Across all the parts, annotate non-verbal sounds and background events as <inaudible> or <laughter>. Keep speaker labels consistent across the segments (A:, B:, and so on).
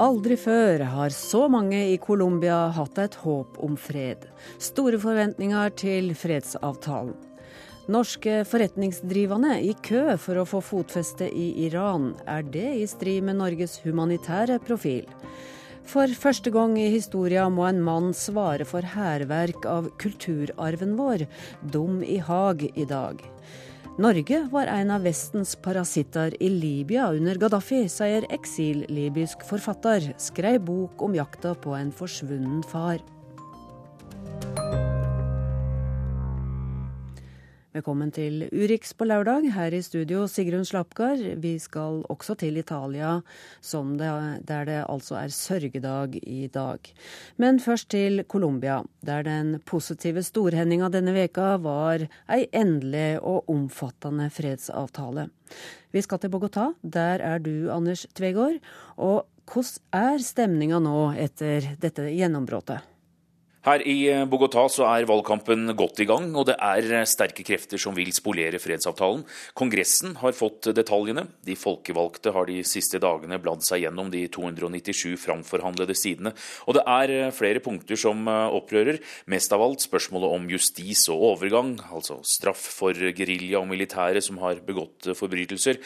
A: Aldri før har så mange i Colombia hatt et håp om fred. Store forventninger til fredsavtalen. Norske forretningsdrivende i kø for å få fotfeste i Iran. Er det i strid med Norges humanitære profil? For første gang i historien må en mann svare for hærverk av kulturarven vår. Dum i Haag i dag. Norge var en av Vestens parasitter i Libya under Gaddafi, sier eksil-libysk forfatter. Skrev bok om jakta på en forsvunnen far. Velkommen til Urix på lørdag. Her i studio Sigrun Slapgard. Vi skal også til Italia, det, der det altså er sørgedag i dag. Men først til Colombia, der den positive storhendinga denne veka var ei endelig og omfattende fredsavtale. Vi skal til Bogotá. Der er du, Anders Tvegård. Og hvordan er stemninga nå etter dette gjennombruddet?
B: Her i eh, Bogotá så er valgkampen godt i gang, og det er eh, sterke krefter som vil spolere fredsavtalen. Kongressen har fått detaljene. De folkevalgte har de siste dagene bladd seg gjennom de 297 framforhandlede sidene. Og det er eh, flere punkter som opprører. Mest av alt spørsmålet om justis og overgang, altså straff for gerilja og militære som har begått forbrytelser.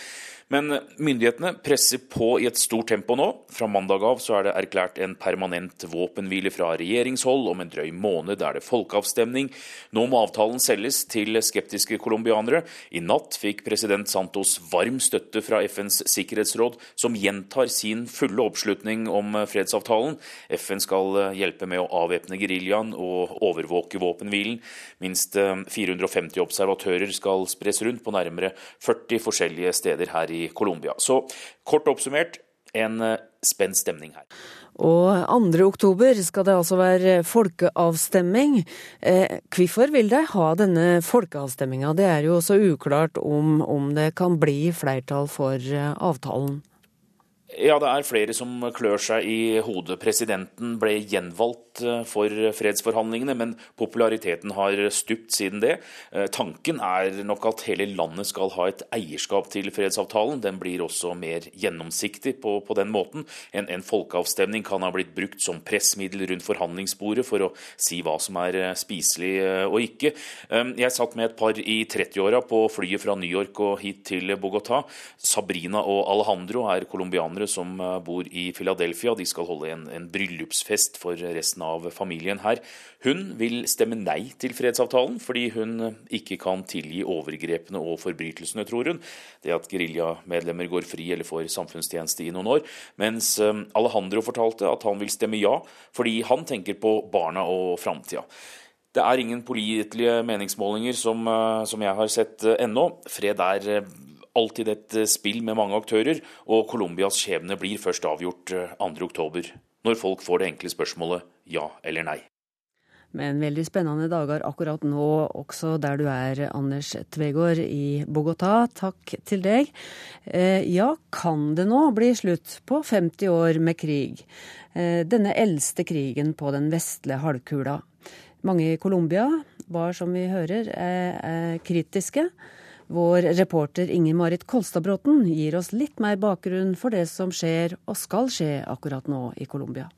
B: Men myndighetene presser på i et stort tempo nå. Fra mandag av så er det erklært en permanent våpenhvile fra regjeringshold. Om en drøy måned er det folkeavstemning. Nå må avtalen selges til skeptiske colombianere. I natt fikk president Santos varm støtte fra FNs sikkerhetsråd, som gjentar sin fulle oppslutning om fredsavtalen. FN skal hjelpe med å avvæpne geriljaen og overvåke våpenhvilen. Minst 450 observatører skal spres rundt på nærmere 40 forskjellige steder her i Colombia. Så kort oppsummert en eh, spent stemning her.
A: Og 2. oktober skal det altså være folkeavstemning. Eh, hvorfor vil de ha denne folkeavstemninga? Det er jo så uklart om, om det kan bli flertall for eh, avtalen.
B: Ja, det er flere som klør seg i hodet. Presidenten ble gjenvalgt eh, for fredsforhandlingene, men populariteten har stupt siden det. Eh, tanken er nok at hele landet skal ha et eierskap til fredsavtalen. Den blir også mer gjennomsiktig på, på den måten. En, en, folkeavstemning kan ha blitt brukt som pressmiddel rundt forhandlingsbordet for å si hva som er eh, spiselig og ikke. Jeg satt med et par i 30-åra på flyet fra New York og hit til Bogotá. Sabrina og Alejandro er colombianere innvandrere som eh, bor i Philadelphia. De skal holde en, en, bryllupsfest for resten av familien her. Hun vil stemme nei til fredsavtalen, fordi hun ikke kan tilgi overgrepene og forbrytelsene, tror hun. Det at geriljamedlemmer går fri eller får samfunnstjeneste i noen år. Mens eh, Alejandro fortalte at han vil stemme ja, fordi han tenker på barna og framtida. Det er ingen pålitelige meningsmålinger som, eh, som, jeg har sett ennå. Fred er alltid et eh, spill med mange aktører, og Colombias skjebne blir først avgjort 2.10, eh, når folk får det enkle spørsmålet ja eller nei.
A: Men veldig spennende dager akkurat nå, også der du er, Anders Tvegård i Bogotá. Takk til deg. Eh, ja, kan det nå bli slutt på 50 år med krig? Denne eldste krigen på den vestlige halvkula. Mange i Colombia var, som vi hører, kritiske. Vår reporter Inger Marit Kolstadbråten gir oss litt mer bakgrunn for det som skjer og skal skje akkurat nå i Colombia.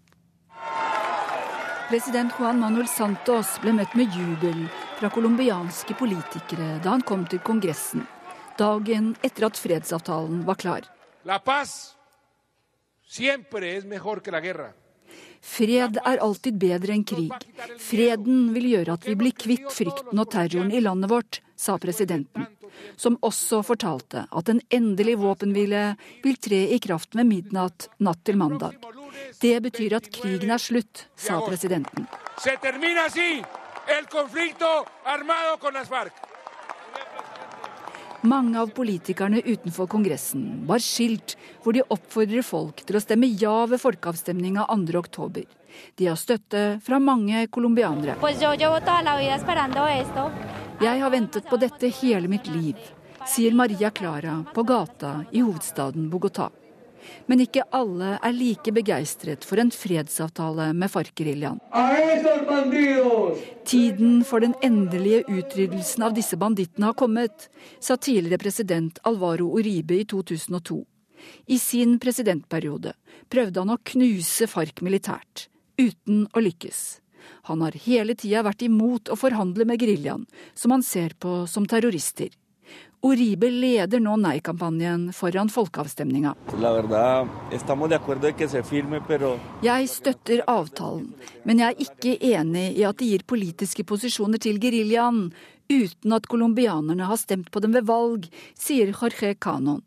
C: President Juan Manuel Santos ble møtt med jubel fra colombianske politikere da han kom til Kongressen, dagen etter at fredsavtalen var klar. La paz siempre es mejor que la guerra. Fred er alltid bedre enn krig. Freden vil gjøre at vi blir kvitt frykten og terroren i landet vårt, sa presidenten, som også fortalte at en endelig våpenhvile vil tre i kraft med midnatt natt til mandag. Det betyr at krigen er slutt, sa presidenten. Mange av politikerne utenfor Kongressen var skilt hvor de oppfordrer folk til å stemme ja ved folkeavstemninga 2.10. De har støtte fra mange colombianere. Jeg har ventet på dette hele mitt liv, sier Maria Clara på gata i hovedstaden Bogotá. Men ikke alle er like begeistret for en fredsavtale med FARC-geriljaen. Tiden for den endelige utryddelsen av disse bandittene har kommet, sa tidligere president Alvaro Uribe i 2002. I sin presidentperiode prøvde han å knuse FARC militært, uten å lykkes. Han har hele tida vært imot å forhandle med geriljaen, som han ser på som terrorister. Oribe leder nå nei-kampanjen foran folkeavstemninga. Jeg støtter avtalen, men jeg er ikke enig i at de gir politiske posisjoner til geriljaen, uten at colombianerne har stemt på dem ved valg, sier Jorge Canon.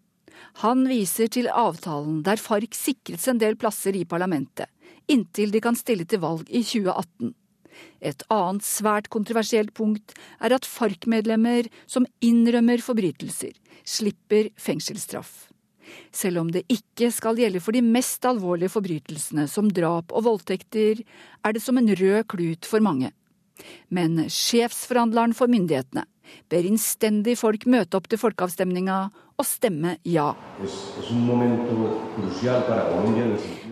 C: Han viser til avtalen der FARC sikret seg en del plasser i parlamentet, inntil de kan stille til valg i 2018. Et annet svært kontroversielt punkt er at FARC-medlemmer som innrømmer forbrytelser, slipper fengselsstraff. Selv om det ikke skal gjelde for de mest alvorlige forbrytelsene som drap og voldtekter, er det som en rød klut for mange. Men sjefsforhandleren for myndighetene ber innstendig folk møte opp til folkeavstemninga og stemme ja.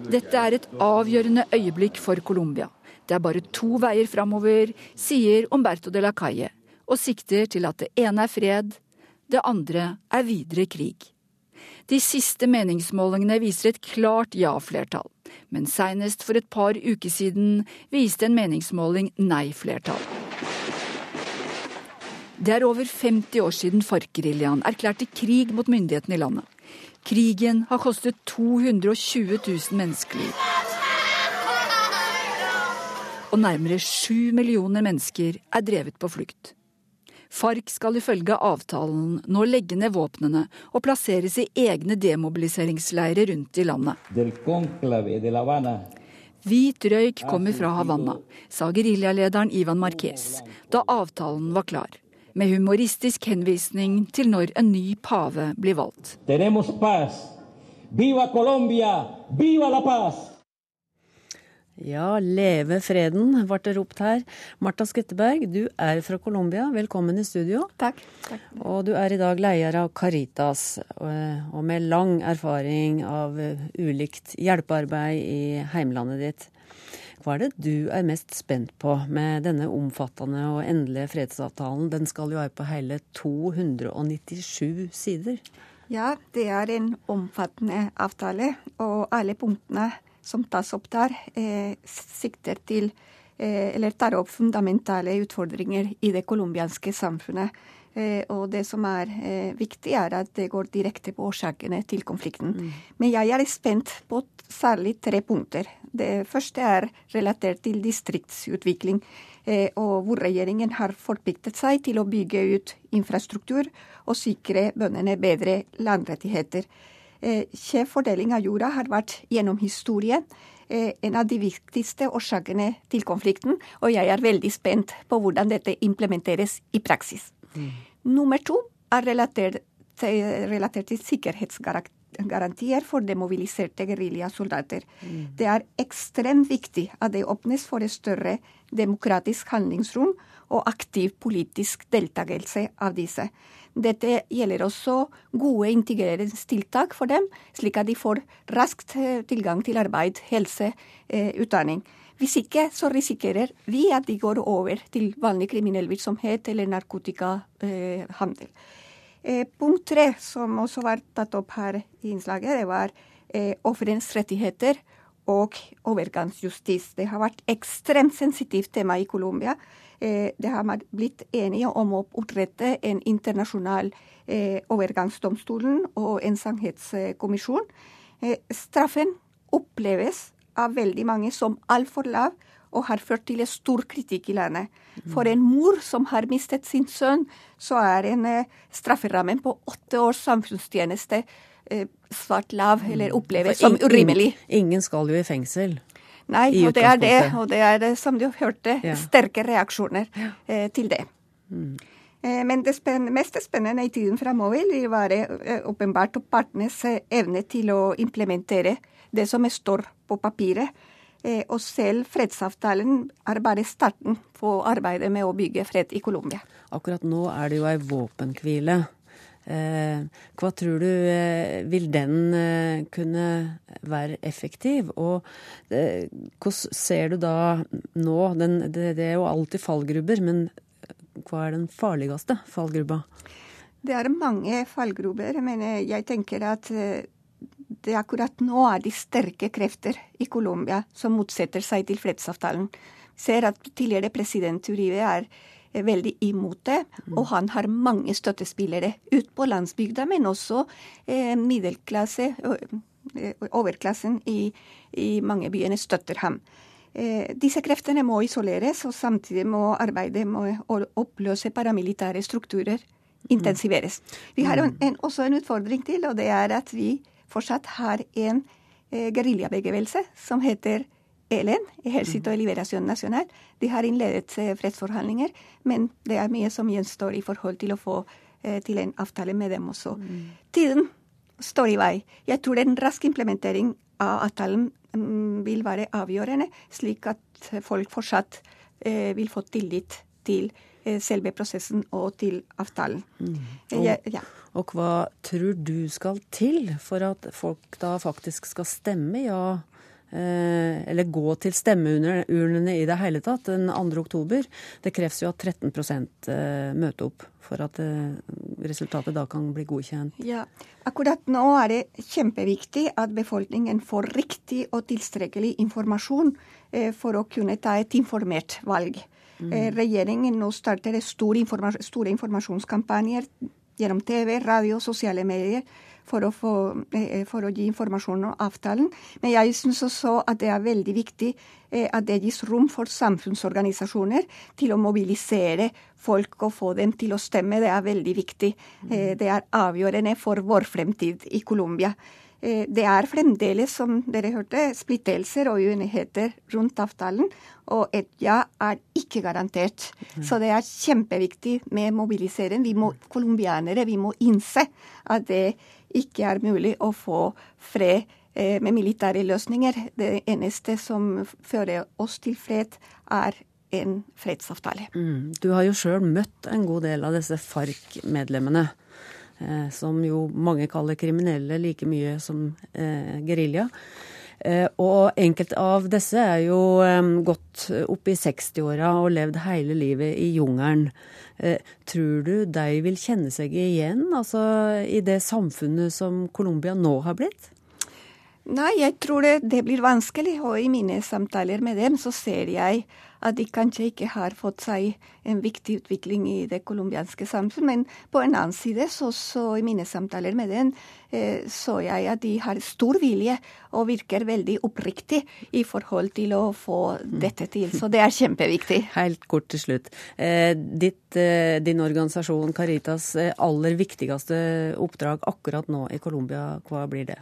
C: Dette er et avgjørende øyeblikk for Colombia. Det er bare to veier framover, sier Umberto de la Calle, og sikter til at det ene er fred, det andre er videre krig. De siste meningsmålingene viser et klart ja-flertall, men seinest for et par uker siden viste en meningsmåling nei-flertall. Det er over 50 år siden FARC-geriljaen erklærte krig mot myndighetene i landet. Krigen har kostet 220 000 menneskeliv. Og nærmere sju millioner mennesker er drevet på flukt. FARC skal ifølge avtalen nå legge ned våpnene og plasseres i egne demobiliseringsleirer rundt i landet. Hvit røyk kommer fra Havanna, sa geriljalederen Ivan Marquez da avtalen var klar, med humoristisk henvisning til når en ny pave blir valgt. Viva Colombia!
A: Viva la paz! Ja, leve freden, ble det ropt her. Marta Skretteberg, du er fra Colombia. Velkommen i studio.
D: Takk. Takk.
A: Og du er i dag leder av Caritas, og med lang erfaring av ulikt hjelpearbeid i heimlandet ditt. Hva er det du er mest spent på med denne omfattende og endelige fredsavtalen? Den skal jo være på hele 297 sider.
D: Ja, det er en omfattende avtale, og alle punktene som tas opp der, eh, sikter til eh, eller tar opp fundamentale utfordringer i det colombianske samfunnet. Eh, og det som er eh, viktig, er at det går direkte på årsakene til konflikten. Mm. Men jeg er spent på særlig tre punkter. Det første er relatert til distriktsutvikling, eh, og hvor regjeringen har forpliktet seg til å bygge ut infrastruktur og sikre bøndene bedre landrettigheter. Skjev fordeling av jorda har vært gjennom historien en av de viktigste årsakene til konflikten, og jeg er veldig spent på hvordan dette implementeres i praksis. Mm. Nummer to er relatert, relatert til sikkerhetsgarantier for demobiliserte geriljasoldater. Mm. Det er ekstremt viktig at det åpnes for et større demokratisk handlingsrom og aktiv politisk deltakelse av disse. Dette gjelder også gode integreringstiltak for dem, slik at de får raskt eh, tilgang til arbeid, helse, eh, utdanning. Hvis ikke så risikerer vi at de går over til vanlig kriminell virksomhet eller narkotikahandel. Eh, punkt tre, som også var tatt opp her i innslaget, det var ofrenes rettigheter og overgangsjustis. Det har vært ekstremt sensitivt tema i Colombia. Eh, det har man blitt enige om å opprette en internasjonal eh, overgangsdomstolen og en sannhetskommisjon. Eh, straffen oppleves av veldig mange som altfor lav og har ført til en stor kritikk i landet. For en mor som har mistet sin sønn, så er en strafferammen på åtte års samfunnstjeneste svært lav, eller mm. oppleves som urimelig.
A: Ingen skal jo i fengsel.
D: Nei, og det er det. Og det er, som du hørte, ja. sterke reaksjoner eh, til det. Mm. Eh, men det spenn, mest spennende i tiden framover vil være eh, åpenbart partenes eh, evne til å implementere det som står på papiret. Eh, og selv fredsavtalen er bare starten på arbeidet med å bygge fred i Colombia.
A: Akkurat nå er det jo ei våpenhvile. Eh, hva tror du eh, vil den kunne være effektiv? Og hvordan ser du da nå den, det, det, er jo alltid fallgrubber, men hva er den farligste fallgrubba?
D: Det er mange fallgrubber, men jeg tenker at det akkurat nå er de sterke krefter i Colombia som motsetter seg til fredsavtalen. Ser at tidligere president Uribe er veldig imot det, og han har mange støttespillere ut på landsbygda, men også eh, middelklasse, overklassen i, i mange byene støtter ham. Eh, disse kreftene må isoleres, og samtidig må arbeidet med å oppløse paramilitære strukturer intensiveres. Vi har en, en, også en utfordring til, og det er at vi fortsatt har en eh, geriljabevegelse som heter ELN, Ejército de Liberación Nacional. De har innledet eh, fredsforhandlinger, men det er mye som gjenstår i forhold til å få eh, til en avtale med dem også. Mm. Tiden står i vei. Jeg tror en rask implementering av avtalen mm, vil være avgjørende, slik at folk fortsatt eh, vil få tillit til selve prosessen og til avtalen. Mm.
A: Og, ja, og hva tror du skal til for at folk da faktisk skal stemme ja? Eh, eller gå til stemmeurnene i det hele tatt den 2. oktober. Det kreves jo at 13 eh, møter opp for at resultatet da kan bli godkjent.
D: Ja, Akkurat nå er det kjempeviktig at befolkningen får riktig og tilstrekkelig informasjon for å kunne ta et informert valg. Mm. Eh, regjeringen nå starter store, informasjon, store informasjonskampanjer gjennom TV, radio, sosiale medier for å, få, eh, for å, gi informasjon om avtalen. Men jeg syns også at det er veldig viktig eh, at det gis rom for samfunnsorganisasjoner til å mobilisere folk og få dem til å stemme. Det er veldig viktig. Mm. Det er avgjørende for vår fremtid i Colombia. Det er fremdeles, som dere hørte, splittelser og uenigheter rundt avtalen. Og et ja er ikke garantert. Mm. Så det er kjempeviktig med mobilisering. Vi må, colombianere vi må innse at det ikke er mulig å få fred eh, med militære løsninger. Det eneste som fører oss til fred, er en fredsavtale.
A: Mm. Du har jo sjøl møtt en god del av disse FARC-medlemmene. Eh, som jo mange kaller kriminelle like mye som eh, gerilja. Eh, og enkelte av disse er jo gått opp i 60-åra og levd hele livet i jungelen. Eh, tror du de vil kjenne seg igjen altså, i det samfunnet som Colombia nå har blitt?
D: Nei, jeg tror det, det blir vanskelig. Og i mine samtaler med dem så ser jeg at de kanskje ikke har fått seg en viktig utvikling i det colombianske samfunn. Men på en annen side, så, så i mine samtaler med dem, eh, så jeg at de har stor vilje og virker veldig oppriktig i forhold til å få dette til. Så det er kjempeviktig. <laughs>
A: Helt kort til slutt. Eh, ditt, eh, din organisasjon Caritas aller viktigste oppdrag akkurat nå i Colombia, hva blir det?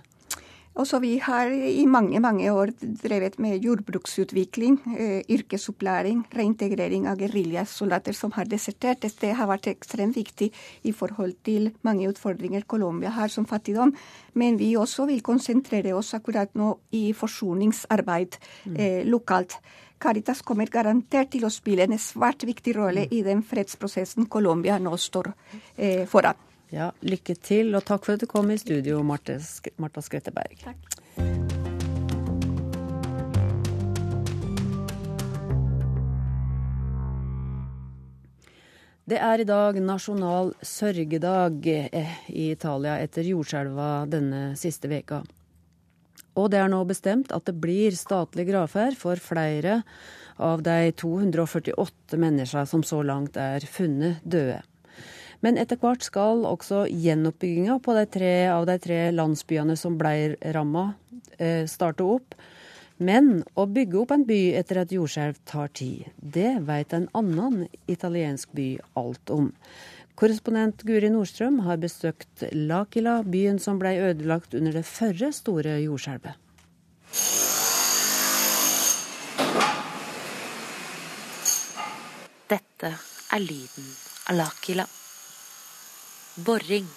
D: Også vi har i mange mange år drevet med jordbruksutvikling, eh, yrkesopplæring, reintegrering av geriljasoldater som har desertert. Dette har vært ekstremt viktig i forhold til mange utfordringer Colombia har som fattigdom. Men vi også vil konsentrere oss akkurat nå i forsoningsarbeid mm. eh, lokalt. Caritas kommer garantert til å spille en svært viktig rolle i den fredsprosessen Colombia nå står eh, foran.
A: Ja, lykke til, og takk for at du kom i studio, Marta Skretteberg. Takk. Det er i dag nasjonal sørgedag eh, i Italia etter jordskjelva denne siste veka. Og det er nå bestemt at det blir statlig gravferd for flere av de 248 menneskene som så langt er funnet døde. Men etter hvert skal også gjenoppbygginga på de tre av de tre landsbyene som ble ramma, eh, starte opp. Men å bygge opp en by etter et jordskjelv tar tid. Det vet en annen italiensk by alt om. Korrespondent Guri Nordstrøm har besøkt Lakila, byen som ble ødelagt under det førre store jordskjelvet.
E: Dette er lyden av Lakila. Boring,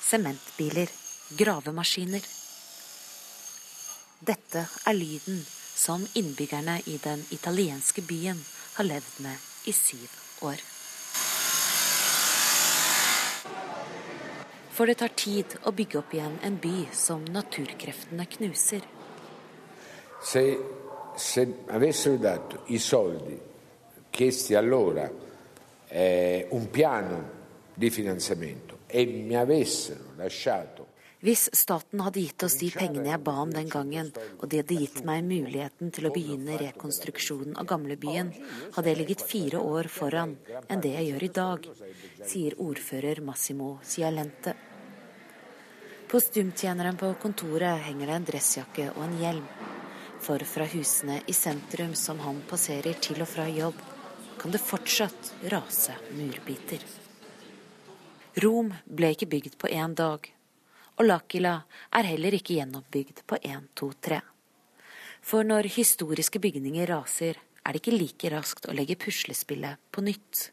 E: sementbiler, gravemaskiner. Dette er lyden som innbyggerne i den italienske byen har levd med i syv år. For det tar tid å bygge opp igjen en by som naturkreftene knuser.
F: Se, se avessero dato i soldi chiesti allora eh, un piano di finanziamento e
E: Hvis staten hadde gitt oss de pengene jeg ba om den gangen, og de hadde gitt meg muligheten til å begynne rekonstruksjonen av gamlebyen, hadde jeg ligget fire år foran enn det jeg gjør i dag, sier ordfører Massimo Cialente. På stumtjeneren på kontoret henger det en dressjakke og en hjelm. For fra husene i sentrum som han passerer til og fra jobb, kan det fortsatt rase murbiter. Rom ble ikke bygd på én dag, og Lakila er heller ikke gjenoppbygd på 1, 2, 3. For når historiske bygninger raser, er det ikke like raskt å legge puslespillet på nytt.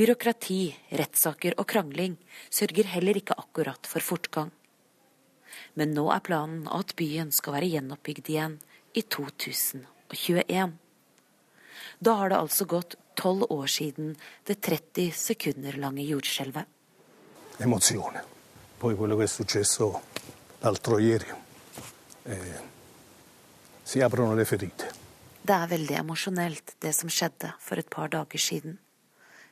E: Byråkrati, rettssaker og krangling sørger heller ikke akkurat for fortgang. Men nå er planen at byen skal være gjenoppbygd igjen i 2021. Da har det altså gått tolv år siden det 30 sekunder lange jordskjelvet.
G: Emozione poi quello che è successo l'altro ieri. Eh, si aprono le ferite.
E: Det er veldig emosjonelt, det som skjedde for et par dager siden.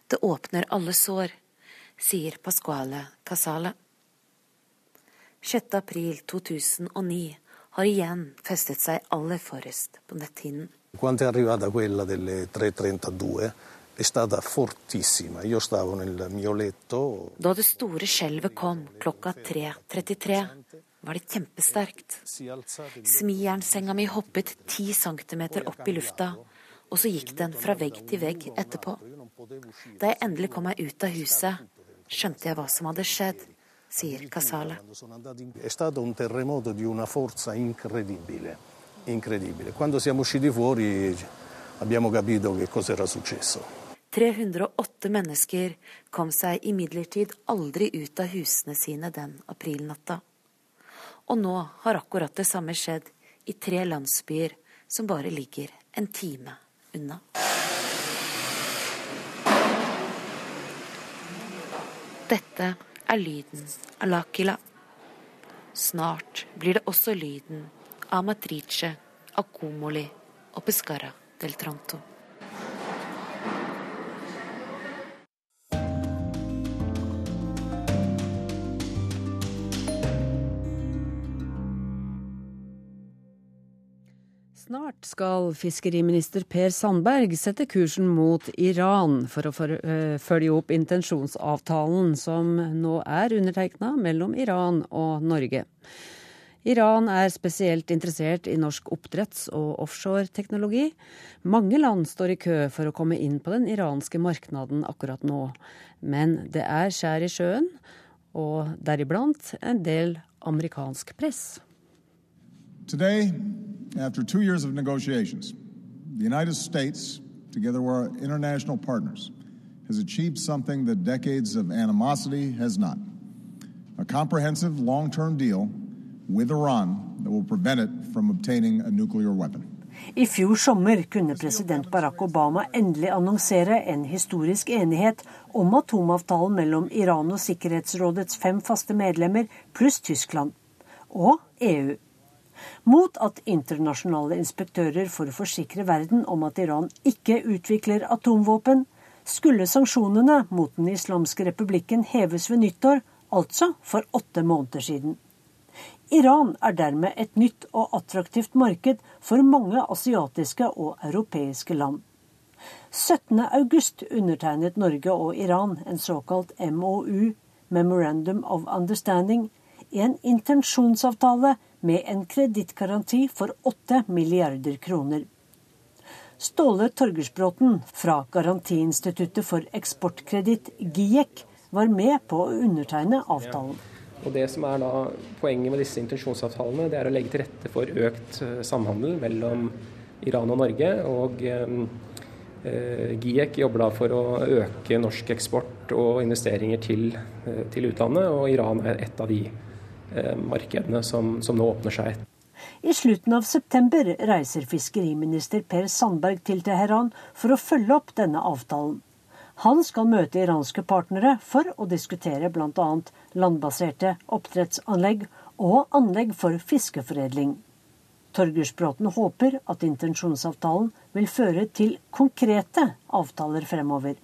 E: Det åpner alle sår, sier Pasquale Casale. 6. april 2009 har igjen festet seg aller forrest på netthinnen.
G: Quando è arrivata quella delle 3.32 da
E: det store skjelvet kom klokka 3.33, var det kjempesterkt. Smijernsenga mi hoppet ti centimeter opp i lufta, og så gikk den fra vegg til vegg etterpå. Da jeg endelig kom meg ut av huset, skjønte jeg hva som hadde skjedd, sier Casale.
G: Incredibile. Quando siamo usciti fuori abbiamo capito che cosa era successo.
E: 308 mennesker kom seg imidlertid aldri ut av husene sine den aprilnatta. Og nå har akkurat det samme skjedd i tre landsbyer som bare ligger en time unna. Dette er lyden av Lakila. Snart blir det også lyden av Matrice, Akomoli og Pescara del Tranto.
A: Skal fiskeriminister Per Sandberg sette kursen mot Iran for å eh, følge opp intensjonsavtalen som nå er undertegna mellom Iran og Norge. Iran er spesielt interessert i norsk oppdretts- og offshoreteknologi. Mange land står i kø for å komme inn på den iranske marknaden akkurat nå. Men det er skjær i sjøen, og deriblant en del amerikansk press.
H: Today, after two years of negotiations, the United States, together with our international partners, has achieved something that decades of animosity has not a comprehensive long term deal with Iran that will prevent it from obtaining a nuclear weapon.
I: I fjor sommer kunne president Barack Obama endelig annonsere en historisk enighet om atomavtalen mellom Iran og Sikkerhetsrådets fem faste medlemmer pluss Tyskland og EU mot at internasjonale inspektører for å forsikre verden om at Iran ikke utvikler atomvåpen, skulle sanksjonene mot den islamske republikken heves ved nyttår, altså for åtte måneder siden. Iran er dermed et nytt og attraktivt marked for mange asiatiske og europeiske land. 17.8 undertegnet Norge og Iran en såkalt MOU, Memorandum of Understanding, en intensjonsavtale med en kredittgaranti for 8 milliarder kroner. Ståle Torgersbråten fra Garantiinstituttet for eksportkreditt, GIEK, var med på å undertegne avtalen.
J: Og Det som er da Poenget med disse intensjonsavtalene det er å legge til rette for økt eh, samhandel mellom Iran og Norge. og eh, eh, GIEK jobber da for å øke norsk eksport og investeringer til, eh, til utlandet, og Iran er et av de markedene som, som nå åpner seg.
I: I slutten av september reiser fiskeriminister Per Sandberg til Teheran for å følge opp denne avtalen. Han skal møte iranske partnere for å diskutere bl.a. landbaserte oppdrettsanlegg og anlegg for fiskeforedling. Torgersbråten håper at intensjonsavtalen vil føre til konkrete avtaler fremover.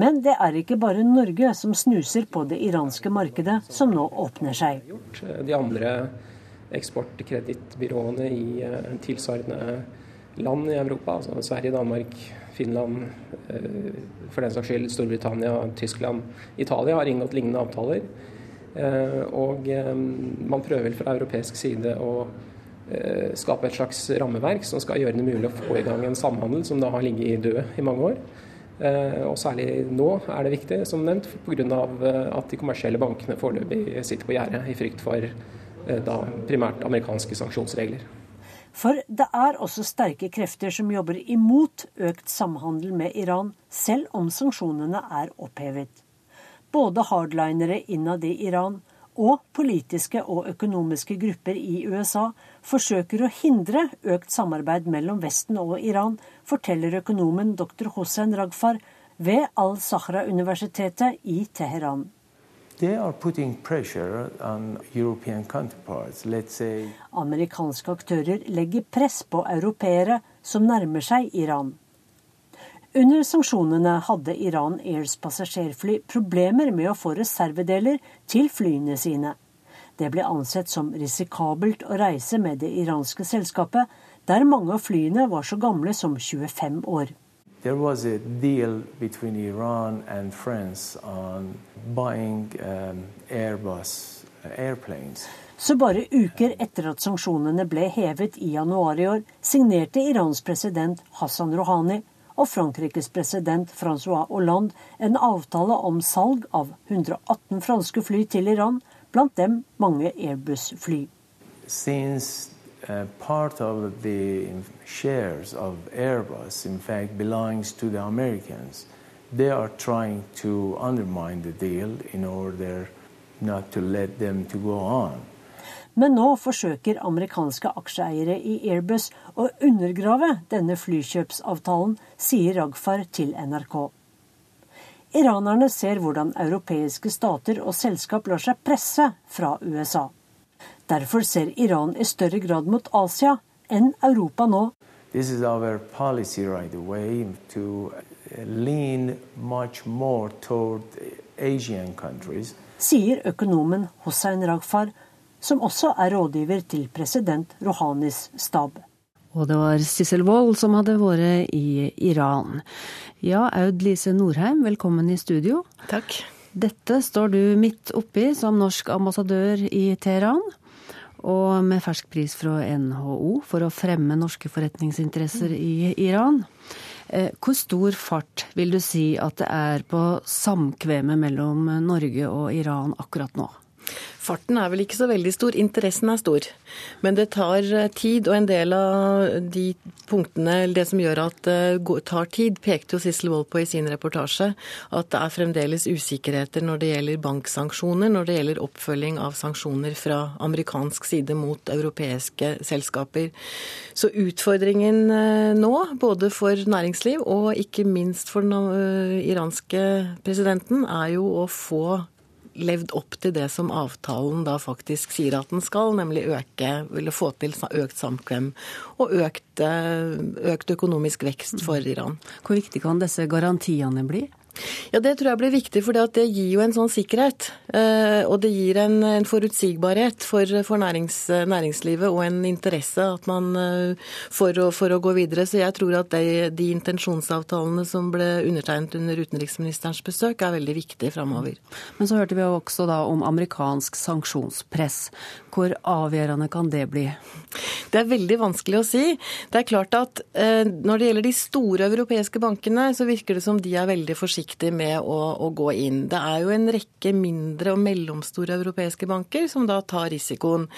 I: Men det er ikke bare Norge som snuser på det iranske markedet, som nå åpner seg.
J: De andre eksportkredittbyråene i eh, tilsvarende land i Europa, altså Sverige, Danmark, Finland, eh, for den saks skyld Storbritannia, Tyskland, Italia, har inngått lignende avtaler. Eh, og man prøver fra europeisk side å skape et slags rammeverk som skal gjøre det mulig å få i gang en samhandel som da har ligget død i mange år. Eh, og særlig nå er det viktig, som nevnt, pga. Eh, at de kommersielle bankene foreløpig sitter på gjerdet i frykt for eh, da, primært amerikanske sanksjonsregler.
I: For det er også sterke krefter som jobber imot økt samhandel med Iran, selv om sanksjonene er opphevet. Både hardlinere innad i Iran og politiske og økonomiske grupper i USA forsøker å hindre økt samarbeid mellom Vesten og Iran, forteller økonomen dr. Hossein Ragfar ved Al-Sahra-universitetet i Teheran. Amerikanske aktører legger press på europeere som nærmer seg Iran. Under sanksjonene hadde Iran Airs passasjerfly problemer med å få reservedeler til flyene sine. Det ble ansett som risikabelt å reise med det iranske selskapet, der mange av flyene var så gamle som 25 år. There was a deal between Iran and France on buying um, Airbus airplanes. Så bare uker etter at sanksjonene ble hevet i januar i år, signerte Irans president Hassan Rouhani og Frankrikes president Francois Hollande en avtale om salg av 118 franske fly til Iran, blant dem mange Airbus-fly. Uh, part of the shares of Airbus in fact belongs to the Americans, they are trying to undermine the deal in order not to let them to go on. Men nå forsøker amerikanske aksjeeiere i Airbus å undergrave denne flykjøpsavtalen, sier Ragfar til NRK. Iranerne ser hvordan europeiske stater og selskap lar seg presse fra USA. Derfor ser Iran i større grad mot Asia enn Europa nå. This is our policy right away to lean much more toward Asian countries. Sier økonomen Hossein Ragfar, som også er rådgiver til president Rohanis stab.
A: Og det var Sissel Wold som hadde vært i Iran. Ja, Aud Lise Norheim, velkommen i studio.
K: Takk.
A: Dette står du midt oppi som norsk ambassadør i Teheran. Og med fersk pris fra NHO for å fremme norske forretningsinteresser i Iran. Eh, hvor stor fart vil du si at det er på samkvemmet mellom Norge og Iran akkurat nå?
K: Farten er vel ikke så veldig stor, interessen er stor. Men det tar eh, tid, og en del av de punktene, eller det som gjør at det tar tid, pekte jo Sissel Wold på i sin reportasje. At det er fremdeles usikkerheter når det gjelder banksanksjoner, når det gjelder oppfølging av sanksjoner fra amerikansk side mot europeiske selskaper. Så utfordringen eh, nå, både for næringsliv og ikke minst for den eh, iranske presidenten, er jo å få levd opp til det som avtalen da faktisk sier at den skal, nemlig øke, ville få til økt samkvem og økt, eh, økt økonomisk vekst for Iran.
A: Hvor viktig kan disse garantiene bli?
K: Ja, Det tror jeg blir viktig, for det gir jo en sånn sikkerhet. Eh, og det gir en, en forutsigbarhet for, for nærings, næringslivet og en interesse man, eh, for, å, for, å, gå videre. Så jeg tror at de, de, intensjonsavtalene som ble undertegnet under utenriksministerens besøk, er veldig viktige framover.
A: Men så hørte vi også da om amerikansk sanksjonspress. Hvor avgjørende kan det bli?
K: Det er veldig vanskelig å si. Det er klart at eh, Når det gjelder de store europeiske bankene, så virker det som de er veldig forsiktige med å, å gå inn. Det er jo en rekke mindre og mellomstore europeiske banker som da tar risikoen.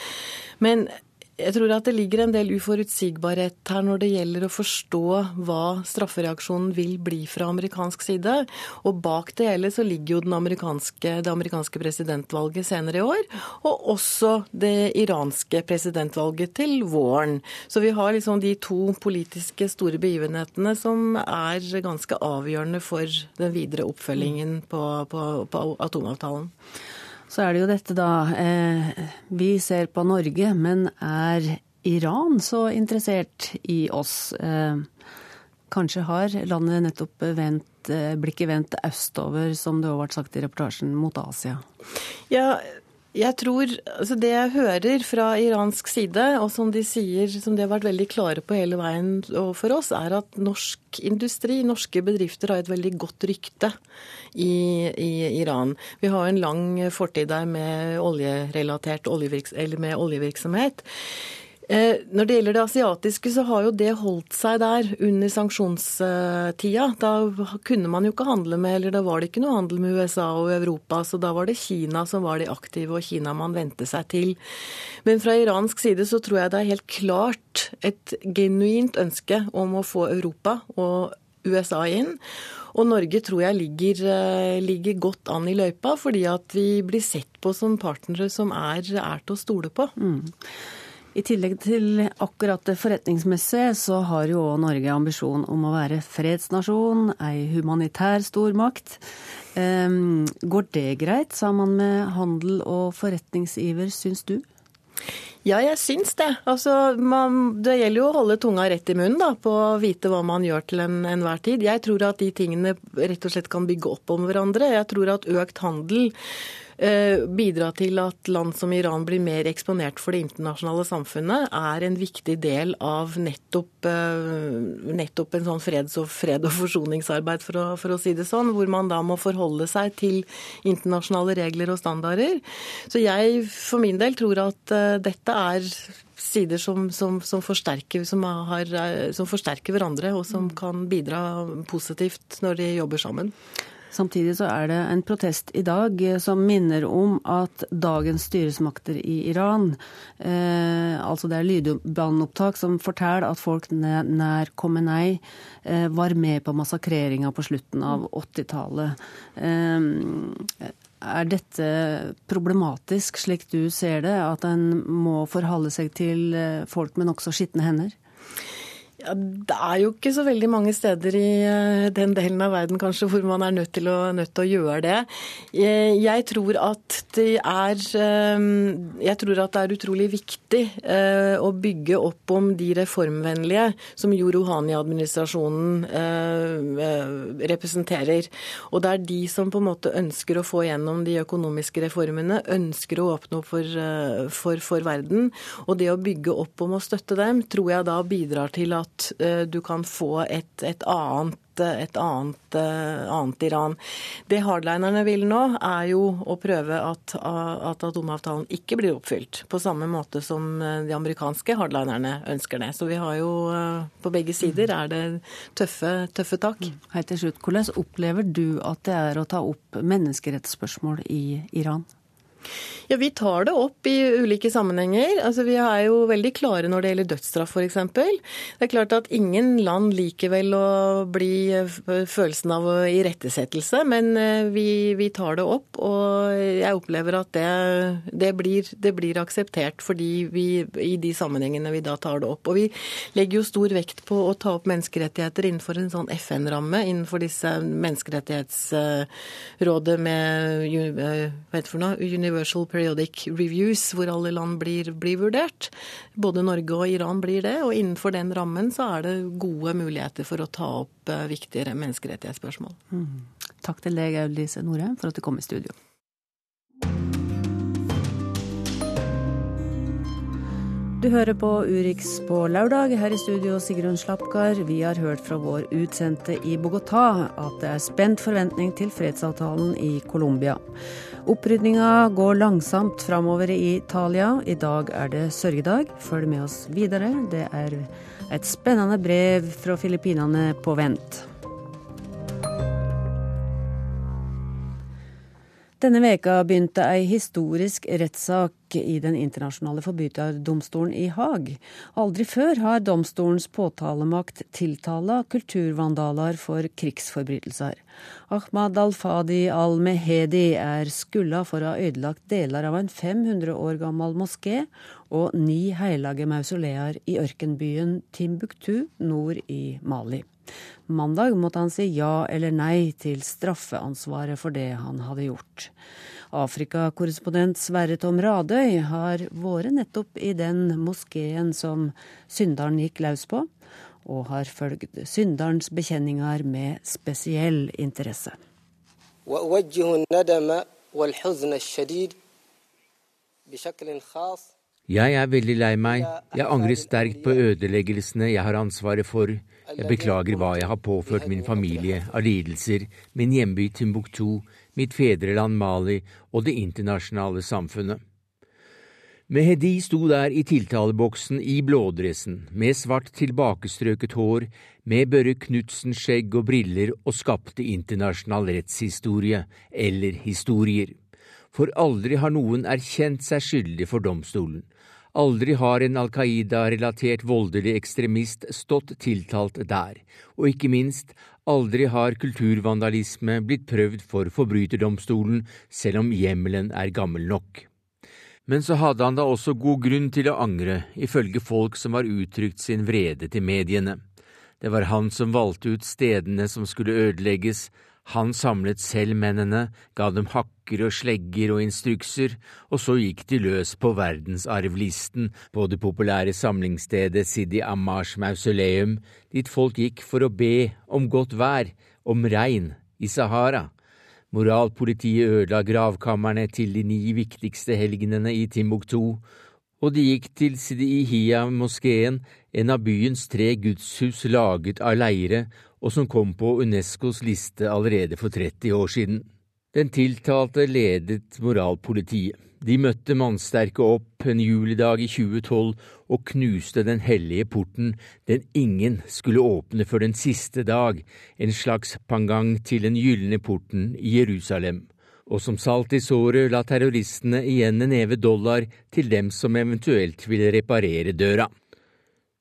K: Men jeg tror at det ligger en del uforutsigbarhet her når det gjelder å forstå hva straffereaksjonen vil bli fra amerikansk side. Og bak det hele så ligger jo amerikanske, det amerikanske presidentvalget senere i år, og også det iranske presidentvalget til våren. Så vi har liksom de to politiske store begivenhetene som er ganske avgjørende for den videre oppfølgingen på, på, på atomavtalen.
A: Så er det jo dette, da. Eh, vi ser på Norge, men er Iran så interessert i oss? Eh, kanskje har landet nettopp vendt litt blikket vendt østover, som det òg ble sagt i reportasjen, mot Asia?
K: Ja, jeg tror, altså Det jeg hører fra iransk side, og som de sier, som de har vært veldig klare på hele veien for oss, er at norsk industri, norske bedrifter, har et veldig godt rykte i, i Iran. Vi har en lang fortid der med oljerelatert oljevirks, med oljevirksomhet. Eh, når det gjelder det asiatiske, så har jo det holdt seg der under sanksjonstida. Da kunne man jo ikke handle med, eller da var det ikke noe handel med USA og Europa. Så da var det Kina som var de aktive, og Kina man vendte seg til. Men fra iransk side så tror jeg det er helt klart et genuint ønske om å få Europa og USA inn. Og Norge tror jeg ligger, eh, ligger, godt an i løypa, fordi at vi blir sett på som partnere som er, er til å stole på. Mm.
A: I tillegg til akkurat det forretningsmessige, så har jo òg Norge ambisjon om å være fredsnasjon, ei humanitær stormakt. Um, går det greit sammen med handel og forretningsiver, syns du?
K: Ja, jeg syns det. Altså, man, det gjelder jo å holde tunga rett i munnen da, på å vite hva man gjør til enhver en tid. Jeg tror at de tingene rett og slett kan bygge opp om hverandre. Jeg tror at økt handel bidra til at land som Iran blir mer eksponert for det internasjonale samfunnet, er en viktig del av nettopp, eh, nettopp en sånn freds- og fred- og forsoningsarbeid, for å, for å, si det sånn, hvor man da må forholde seg til internasjonale regler og standarder. Så jeg for min del tror at uh, dette er sider som, som, som, forsterker, som, har, som forsterker hverandre, og som kan bidra positivt når de jobber sammen.
A: Samtidig så er det en protest i dag som minner om at dagens styresmakter i Iran eh, Altså det er lydbåndopptak som forteller at folk nær Khomeini eh, var med på massakreringa på slutten av 80-tallet. Eh, er dette problematisk, slik du ser det, at en må forholde seg til eh, folk med nokså skitne hender?
K: Ja, det er jo ikke så veldig mange steder i eh, den delen av verden kanskje hvor man er nødt til å, nødt til å gjøre det. Jeg tror at det er eh, Jeg tror at det er utrolig viktig eh, å bygge opp om de reformvennlige som Jo Rohani-administrasjonen representerer. Og det er de som på en måte ønsker å få gjennom de økonomiske reformene, ønsker å åpne opp for, for, for verden. Og det å bygge opp om å støtte dem, tror jeg da bidrar til at at eh, du kan få et, et annet et annet, eh, annet, Iran. Det hardlinerne vil nå, er jo å prøve at, at, atomavtalen ikke blir oppfylt. På samme måte som eh, de amerikanske hardlinerne ønsker det. Så vi har jo på begge sider er det tøffe, tøffe tak.
A: Hei til slutt, hvordan opplever du at det er å ta opp menneskerettsspørsmål i Iran?
K: Ja, Vi tar det opp i ulike sammenhenger. Altså, Vi er jo veldig klare når det gjelder dødsstraff f.eks. Det er klart at ingen land liker vel å bli følelsen av irettesettelse, men eh, vi, vi, tar det opp. Og jeg opplever at det, det, blir, det, blir, akseptert fordi vi i de sammenhengene vi da tar det opp. Og vi legger jo stor vekt på å ta opp menneskerettigheter innenfor en sånn FN-ramme, innenfor disse menneskerettighetsrådet med hva heter det for noe, Universal Periodic Reviews, hvor alle land blir, blir, vurdert. Både Norge og Iran blir det, og innenfor den rammen så er det gode muligheter for å ta opp uh, viktigere menneskerettighetsspørsmål. Mm.
A: Takk til deg, Audlise Norheim, for at du kom i studio. Du hører på Urix på lørdag. Her i studio Sigrun Slapkar. Vi har hørt fra vår utsendte i Bogotá at det er spent forventning til fredsavtalen i Colombia. Opprydninga går langsomt framover i Italia. I dag er det sørgedag. Følg med oss videre. Det er et spennende brev fra Filippinene på vent. Denne veka begynte ei historisk rettssak i Den internasjonale forbryterdomstolen i Haag. Aldri før har domstolens påtalemakt tiltala kulturvandaler for krigsforbrytelser. Ahmad al-Fadi al-Mehedi er skylda for å ha ødelagt deler av en 500 år gammel moské og ni hellige mausoleer i ørkenbyen Timbuktu nord i Mali. Mandag måtte han si ja eller nei til straffeansvaret for det han hadde gjort. Afrikakorrespondent Sverre Tom Radøy har vært nettopp i den moskeen som synderen gikk løs på, og har fulgt synderens bekjenninger med spesiell interesse.
L: Jeg er veldig lei meg. Jeg angrer sterkt på ødeleggelsene jeg har ansvaret for. Jeg beklager hva jeg har påført min familie av lidelser, min hjemby Timbuktu, mitt fedreland Mali og det internasjonale samfunnet. Mehedi sto der i tiltaleboksen i blådressen, med svart tilbakestrøket hår, med Børre Knutsen-skjegg og briller, og skapte internasjonal rettshistorie, eller historier. For aldri har noen erkjent seg skyldig for domstolen. Aldri har en Al Qaida-relatert voldelig ekstremist stått tiltalt der, og ikke minst, aldri har kulturvandalisme blitt prøvd for forbryterdomstolen, selv om hjemmelen er gammel nok. Men så hadde han da også god grunn til å angre, ifølge folk som har uttrykt sin vrede til mediene. Det var han som valgte ut stedene som skulle ødelegges, han samlet selv mennene, ga dem hakker og slegger og instrukser, og så gikk de løs på verdensarvlisten på det populære samlingsstedet Sidi Amars mausoleum, dit folk gikk for å be om godt vær, om regn, i Sahara. Moralpolitiet ødela gravkamrene til de ni viktigste helgenene i Timbuktu, og de gikk til Sidiihia-moskeen, en av byens tre gudshus laget av leire og som kom på Unescos liste allerede for 30 år siden. Den tiltalte ledet moralpolitiet. De møtte mannsterke opp en julidag i 2012 og knuste den hellige porten den ingen skulle åpne før den siste dag, en slags pangang til den gylne porten i Jerusalem. Og som salt i såret la terroristene igjen en neve dollar til dem som eventuelt ville reparere døra.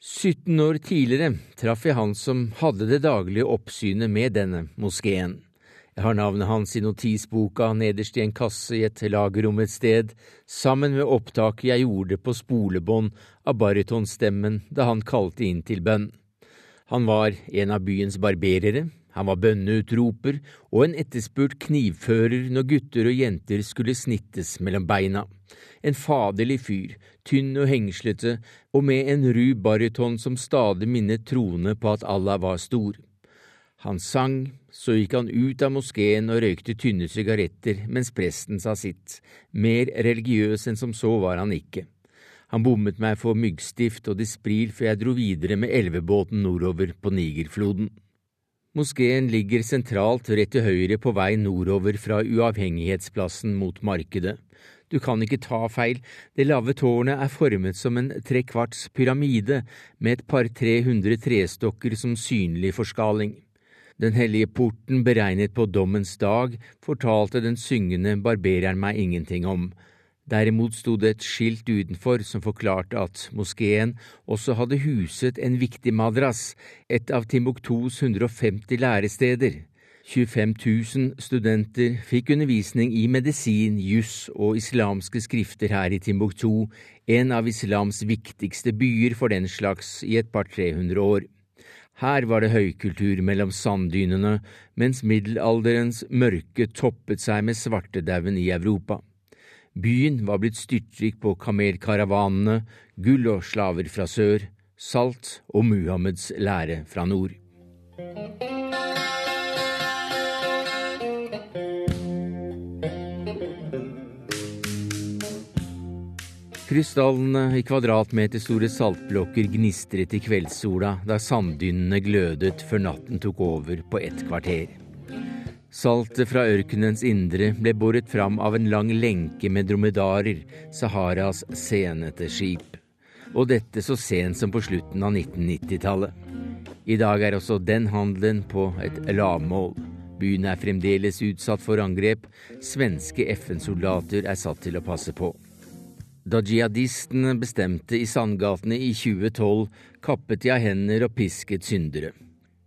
L: 17 år tidligere traff jeg han som hadde det daglige oppsynet med denne moskeen. Jeg har navnet hans i notisboka nederst i en kasse i et lagerrom et sted, sammen med opptaket jeg gjorde på spolebånd av barytonstemmen da han kalte inn til bønn. Han var en av byens barberere, han var bønneutroper og en etterspurt knivfører når gutter og jenter skulle snittes mellom beina. En faderlig fyr, tynn og hengslete, og med en ru baryton som stadig minnet troende på at Allah var stor. Han sang, så gikk han ut av moskeen og røykte tynne sigaretter mens presten sa sitt, mer religiøs enn som så var han ikke. Han bommet meg for myggstift og dispril før jeg dro videre med elvebåten nordover på Nigerfloden. Moskeen ligger sentralt rett til høyre på vei nordover fra Uavhengighetsplassen mot markedet. Du kan ikke ta feil, det lave tårnet er formet som en trekvarts pyramide med et par-tre hundre trestokker som synlig forskaling. Den hellige porten beregnet på dommens dag, fortalte den syngende barbereren meg ingenting om. Derimot sto det et skilt utenfor som forklarte at moskeen også hadde huset en viktig madras, et av Timbuktus 150 læresteder. 25 000 studenter fikk undervisning i medisin, juss og islamske skrifter her i Timbuktu, en av islams viktigste byer for den slags i et par-tre hundre år. Her var det høykultur mellom sanddynene, mens middelalderens mørke toppet seg med svartedauden i Europa. Byen var blitt styrtrik på kamelkaravanene, gull og slaver fra sør, salt og Muhammeds lære fra nord. Krystallene i kvadratmeterstore saltblokker gnistret i kveldssola da sanddynene glødet før natten tok over på ett kvarter. Saltet fra ørkenens indre ble båret fram av en lang lenke med dromedarer, Saharas senete skip. Og dette så sent som på slutten av 1990-tallet. I dag er også den handelen på et lavmål. Byen er fremdeles utsatt for angrep. Svenske FN-soldater er satt til å passe på. Da jihadistene bestemte i Sandgatene i 2012, kappet de av hender og pisket syndere.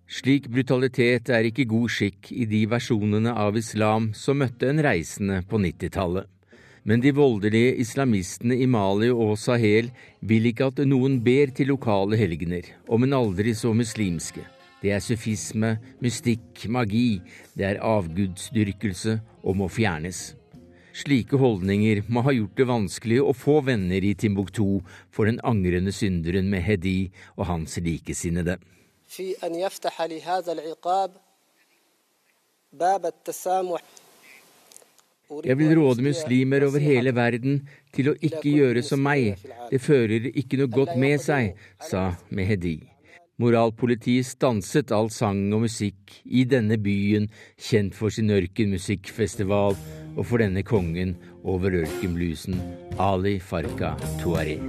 L: Slik brutalitet er ikke god skikk i de versjonene av islam som møtte en reisende på 90-tallet. Men de voldelige islamistene i Mali og Sahel vil ikke at noen ber til lokale helgener, om en aldri så muslimske. Det er sufisme, mystikk, magi, det er avgudsdyrkelse og må fjernes. Slike holdninger må ha gjort det vanskelig å få venner i Timbuktu for den angrende synderen Mehedi og hans likesinnede. Jeg vil råde muslimer over hele verden til å ikke gjøre som meg, det fører ikke noe godt med seg, sa Mehedi. Moralpolitiet stanset all sang og musikk i denne byen, kjent for sin ørkenmusikkfestival og for denne kongen over ørkenbluesen, Ali Farka Tuareg.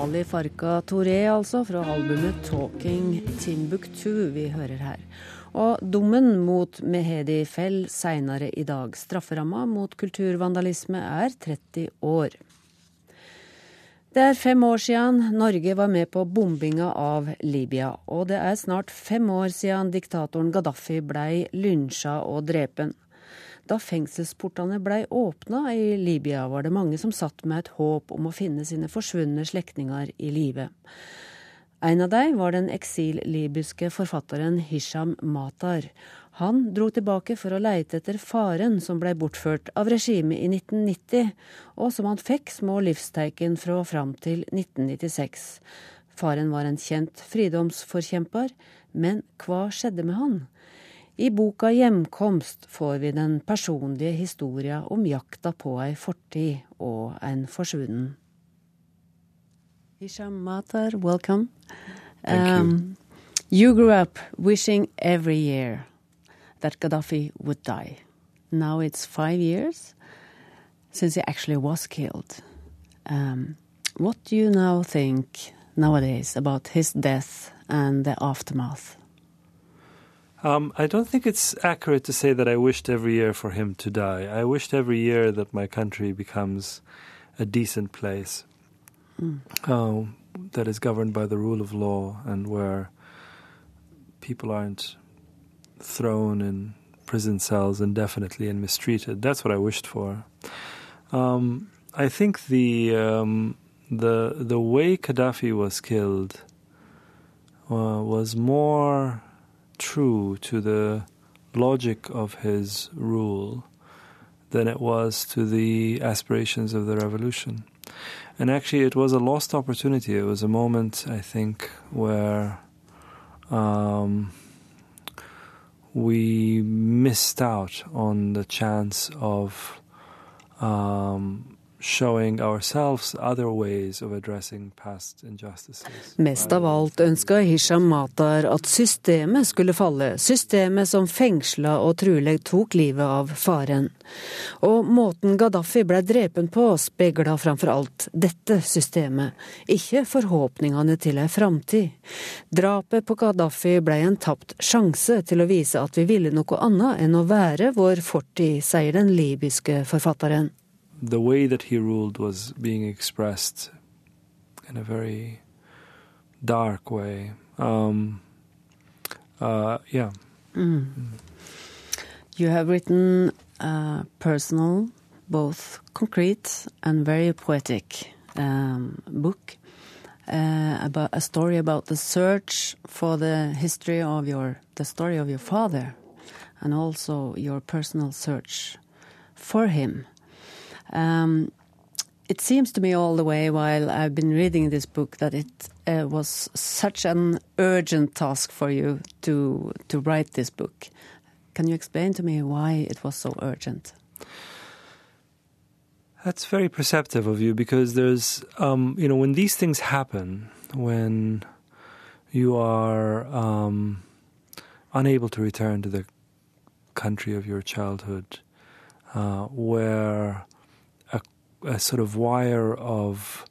A: Ali Farka Touré, altså, fra albumet 'Talking Timbuktu' vi hører her. Og dommen mot Mehedi Fell seinere i dag. Strafferamma mot kulturvandalisme er 30 år. Det er fem år siden Norge var med på bombinga av Libya, og det er snart fem år siden diktatoren Gaddafi blei lynsja og drepen. Da fengselsportene blei åpna i Libya, var det mange som satt med et håp om å finne sine forsvunne slektninger i live. En av dem var den eksil-libyske forfatteren Hisham Matar. Han dro tilbake for å leite etter faren som blei bortført av regimet i 1990, og som han fikk små livsteiken fra fram til 1996. Faren var en kjent fridomsforkjemper, men hva skjedde med han? I boka 'Hjemkomst' får vi den personlige historia om jakta på ei fortid og en forsvunnen. Hisham Matar, welcome.
M: Thank you. Um,
A: you grew up wishing every year that Gaddafi would die. Now it's five years since he actually was killed. Um, what do you now think nowadays about his death and the aftermath?
M: Um, I don't think it's accurate to say that I wished every year for him to die. I wished every year that my country becomes a decent place mm. uh, that is governed by the rule of law and where people aren't thrown in prison cells indefinitely and mistreated. That's what I wished for. Um, I think the um, the the way Gaddafi was killed uh, was more true to the logic of his rule than it was to the aspirations of the revolution. And actually, it was a lost opportunity. It was a moment, I think, where um, we missed out on the chance of um,
A: Mest av alt ønska Hisham Matar at systemet skulle falle, systemet som fengsla og truleg tok livet av faren. Og måten Gaddafi ble drepen på, spegla framfor alt dette systemet, ikke forhåpningene til ei framtid. Drapet på Gaddafi ble en tapt sjanse til å vise at vi ville noe annet enn å være vår fortid, sier den libyske forfatteren.
M: The way that he ruled was being expressed in a very dark way. Um, uh, yeah. Mm.
A: You have written a personal, both concrete and very poetic um, book uh, about a story about the search for the history of your, the story of your father, and also your personal search for him. Um, it seems to me all the way while I've been reading this book that it uh, was such an urgent task for you to to write this book. Can you explain to me why it was so urgent?
M: That's very perceptive of you because there's, um, you know, when these things happen, when you are um, unable to return to the country of your childhood, uh, where a sort of wire of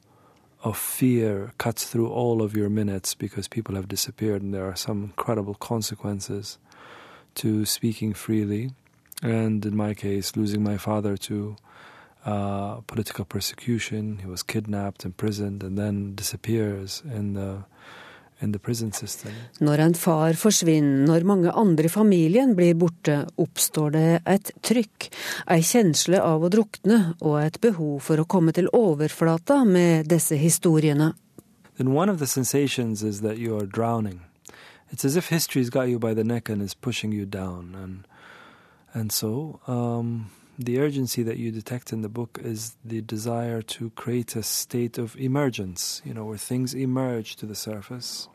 M: of fear cuts through all of your minutes because people have disappeared and there are some incredible consequences to speaking freely and in my case losing my father to uh, political persecution. He was kidnapped imprisoned and then disappears in the
A: Når en far forsvinner, når mange andre i familien blir borte, oppstår det et trykk, ei kjensle av å drukne og et behov for å komme til overflata med disse historiene.
M: Then one of the sensations is that you are drowning. It's as if history's got you by the neck and is pushing you down. And, and so um, the urgency that you detect in the book is the desire to create a state of emergence, you know, where things emerge to the surface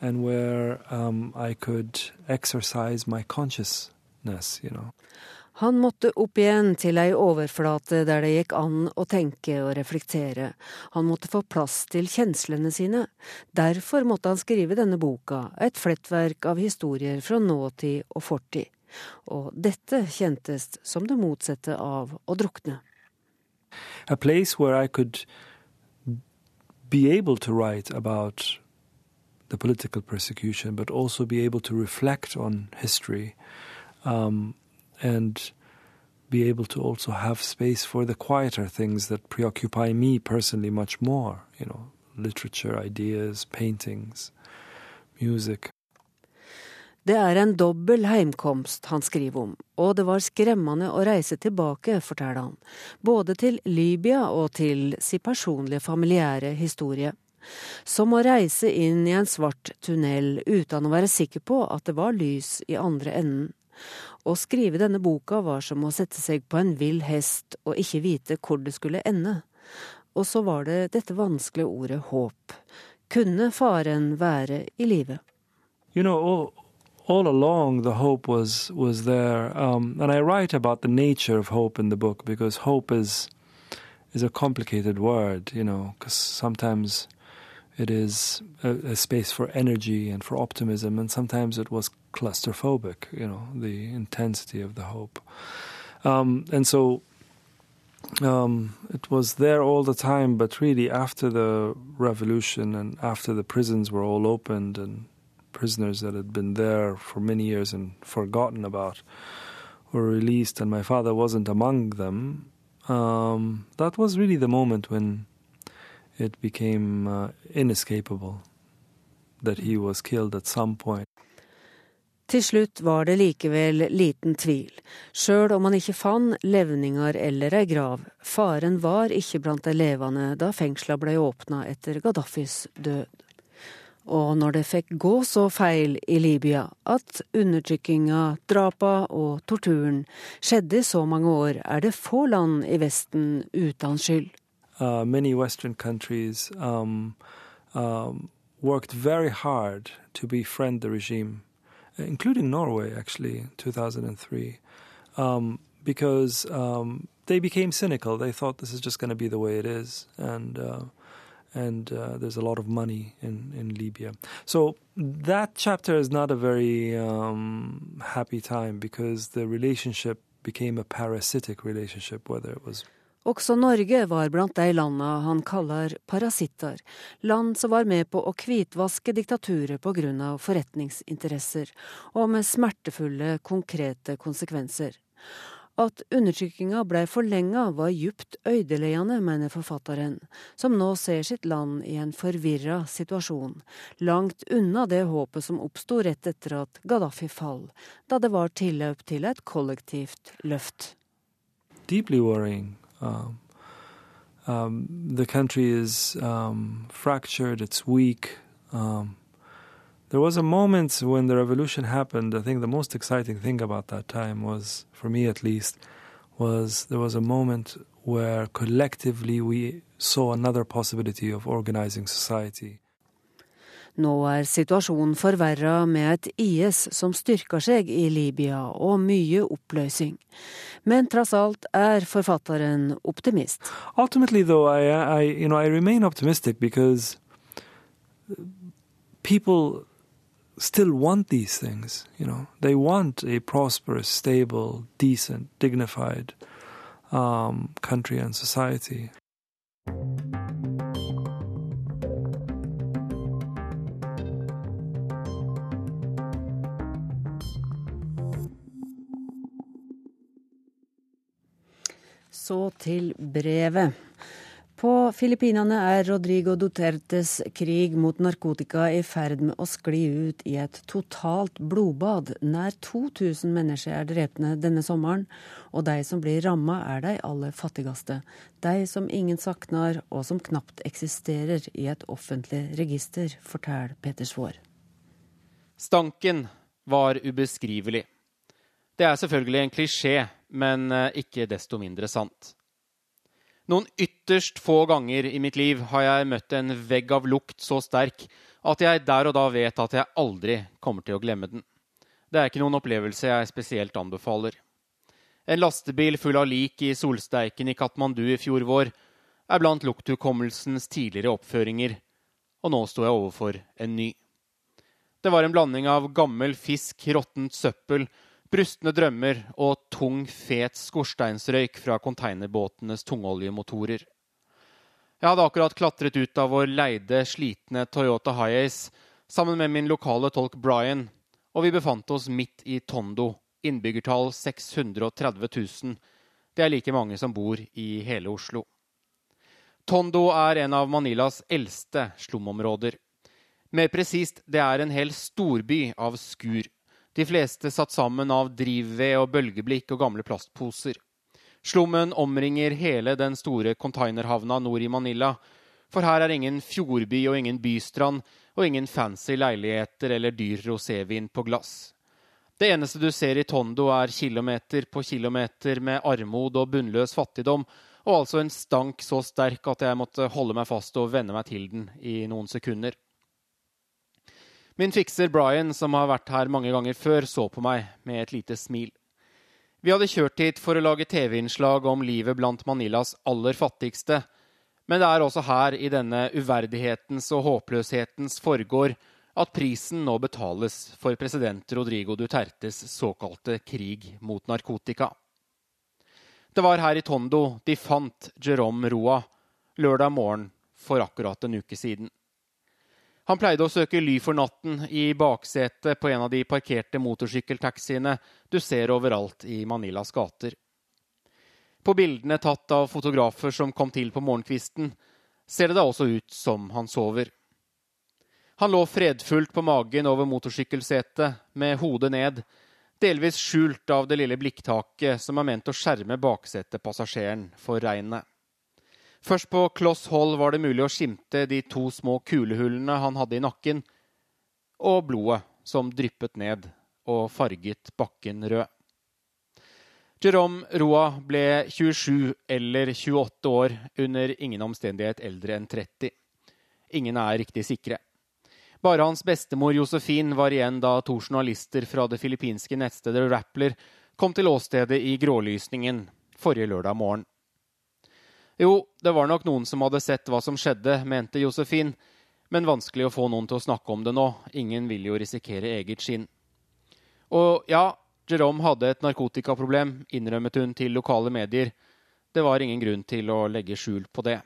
M: and where um, I could exercise my consciousness, you know.
A: Han måtte opp igjen til ei overflate der det gikk an å tenke og reflektere. Han måtte få plass til kjenslene sine. Derfor måtte han skrive denne boka, et flettverk av historier fra nåtid og fortid. Og dette kjentes som det motsatte av å drukne.
M: A place where I could be able to write about the political persecution, but also be able to reflect on history um, and be able to also have space for the quieter things that preoccupy me personally much more, you know, literature, ideas, paintings, music.
A: Det er en dobbel heimkomst han skriver om, og det var skremmende å reise tilbake, forteller han, både til Libya og til sin personlige familiære historie. Som å reise inn i en svart tunnel uten å være sikker på at det var lys i andre enden. Å skrive denne boka var som å sette seg på en vill hest og ikke vite hvor det skulle ende. Og så var det dette vanskelige ordet håp. Kunne faren være i live?
M: You know, all along the hope was was there, um, and I write about the nature of hope in the book because hope is is a complicated word, you know, because sometimes it is a, a, space for energy and for optimism, and sometimes it was claustrophobic, you know, the intensity of the hope, um, and so. Um, it was there all the time, but really after the revolution and after the prisons were all opened and prisoners that had been there for many years and forgotten about were released, and my father wasn't among them, um, that was really the moment when it became uh, inescapable that he was killed at some point.
A: Til slutt var det likevel liten tvil. Sjøl om han ikke fant levninger eller ei grav, faren var ikke blant de levende da fengsla ble åpna etter Gaddafis død. Og når det fikk gå så feil i Libya at undertrykkinga, drapa og torturen skjedde i så mange år, er det få land i Vesten uten skyld.
M: Uh, many Western countries um, um, worked very hard to befriend the regime, including Norway, actually, in 2003, um, because um, they became cynical. They thought this is just going to be the way it is. And uh, and uh, there's a lot of money in, in Libya. So that chapter is not a very um, happy time because the relationship became a parasitic relationship, whether it was
A: Også Norge var blant de landene han kaller parasitter, land som var med på å hvitvaske diktaturet på grunn av forretningsinteresser, og med smertefulle, konkrete konsekvenser. At undertrykkinga blei forlenga var djupt øydeleiende, mener forfatteren, som nå ser sitt land i en forvirra situasjon, langt unna det håpet som oppsto rett etter at Gaddafi fall, da det var tilløp til et kollektivt løft.
M: Deeply worrying. Um, um, the country is um, fractured, it's weak. Um, There was a moment when the revolution happened. I think the most exciting thing about that time was, for me at least, was there was a moment where collectively we saw another possibility of organizing society.
A: Nå er situasjonen forverra med et IS som styrker seg i Libya, og mye oppløsning. Men tross alt er forfatteren optimist.
M: Ultimately, though, I, I, you know, I remain optimistic because people still want these things. You know, they want a prosperous, stable, decent, dignified um, country and society.
A: Så til brevet. På Filippinene er Rodrigo Dutertes krig mot narkotika i ferd med å skli ut i et totalt blodbad. Nær 2000 mennesker er drepne denne sommeren, og de som blir ramma er de aller fattigste. De som ingen savner, og som knapt eksisterer i et offentlig register, forteller Peter Svaar.
N: Stanken var ubeskrivelig. Det er selvfølgelig en klisjé, men eh, ikke desto mindre sant. Noen ytterst få ganger i mitt liv har jeg møtt en vegg av lukt så sterk at jeg der og da vet at jeg aldri kommer til å glemme den. Det er ikke noen opplevelse jeg spesielt anbefaler. En lastebil full av lik i solsteiken i Katmandu i fjor vår er blant lukthukommelsens tidligere oppføringer, og nå sto jeg overfor en ny. Det var en blanding av gammel fisk, råttent søppel Brustne drømmer og tung, fet skorsteinsrøyk fra konteinerbåtenes tungoljemotorer. Jeg hadde akkurat klatret ut av vår leide, slitne Toyota Hiace sammen med min lokale tolk Brian, og vi befant oss midt i Tondo, innbyggertall 630 000. Det er like mange som bor i hele Oslo. Tondo er en av Manilas eldste slumområder. Mer presist, det er en hel storby av skur de fleste satt sammen av drivved og bølgeblikk og gamle plastposer. Slummen omringer hele den store containerhavna nord i Manila. For her er ingen fjordby og ingen bystrand og ingen fancy leiligheter eller dyr rosévin på glass. Det eneste du ser i Tondo, er kilometer på kilometer med armod og bunnløs fattigdom, og altså en stank så sterk at jeg måtte holde meg fast og venne meg til den i noen sekunder. Min fikser Brian, som har vært her mange ganger før, så på meg med et lite smil. Vi hadde kjørt hit for å lage TV-innslag om livet blant Manilas aller fattigste. Men det er også her, i denne uverdighetens og håpløshetens forgård, at prisen nå betales for president Rodrigo Dutertes såkalte krig mot narkotika. Det var her i Tondo de fant Jerome Roa lørdag morgen for akkurat en uke siden. Han pleide å søke ly for natten i baksetet på en av de parkerte motorsykkeltaxiene du ser overalt i Manilas gater. På bildene tatt av fotografer som kom til på morgenkvisten, ser det da også ut som han sover. Han lå fredfullt på magen over motorsykkelsetet med hodet ned, delvis skjult av det lille blikktaket som er ment å skjerme baksetepassasjeren for regnet. Først på kloss hold var det mulig å skimte de to små kulehullene han hadde i nakken, og blodet som dryppet ned og farget bakken rød. Jerome Roa ble 27 eller 28 år, under ingen omstendighet eldre enn 30. Ingen er riktig sikre. Bare hans bestemor Josefin var igjen da to journalister fra det filippinske nettstedet Rappler kom til åstedet i grålysningen forrige lørdag morgen. Jo, det var nok noen som hadde sett hva som skjedde, mente Josefin, men vanskelig å få noen til å snakke om det nå. Ingen vil jo risikere eget skinn. Og ja, Jerome hadde et narkotikaproblem, innrømmet hun til lokale medier. Det var ingen grunn til å legge skjul på det.